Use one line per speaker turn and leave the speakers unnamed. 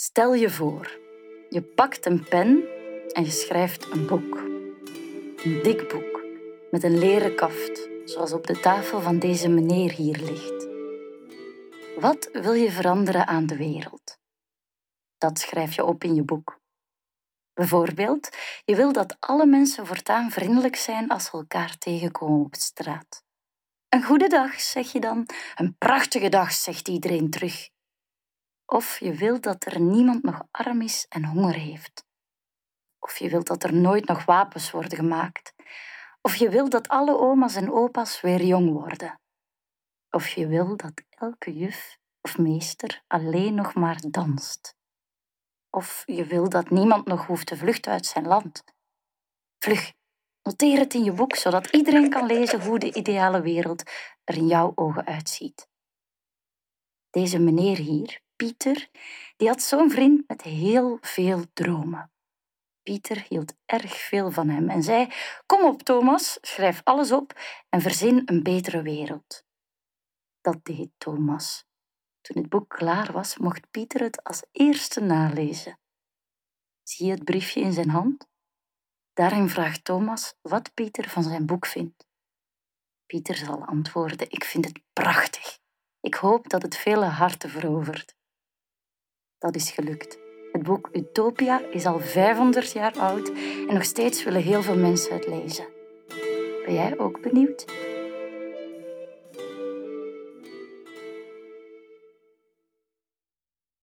Stel je voor, je pakt een pen en je schrijft een boek. Een dik boek met een leren kaft, zoals op de tafel van deze meneer hier ligt. Wat wil je veranderen aan de wereld? Dat schrijf je op in je boek. Bijvoorbeeld, je wil dat alle mensen voortaan vriendelijk zijn als ze elkaar tegenkomen op straat. Een goede dag, zeg je dan. Een prachtige dag, zegt iedereen terug. Of je wilt dat er niemand nog arm is en honger heeft. Of je wilt dat er nooit nog wapens worden gemaakt. Of je wilt dat alle oma's en opa's weer jong worden. Of je wil dat elke juf of meester alleen nog maar danst. Of je wil dat niemand nog hoeft te vluchten uit zijn land. Vlug, noteer het in je boek, zodat iedereen kan lezen hoe de ideale wereld er in jouw ogen uitziet. Deze meneer hier, Pieter, die had zo'n vriend met heel veel dromen. Pieter hield erg veel van hem en zei: Kom op, Thomas, schrijf alles op en verzin een betere wereld. Dat deed Thomas. Toen het boek klaar was, mocht Pieter het als eerste nalezen. Zie je het briefje in zijn hand? Daarin vraagt Thomas wat Pieter van zijn boek vindt. Pieter zal antwoorden: Ik vind het prachtig. Ik hoop dat het vele harten verovert. Dat is gelukt. Het boek Utopia is al 500 jaar oud en nog steeds willen heel veel mensen het lezen. Ben jij ook benieuwd?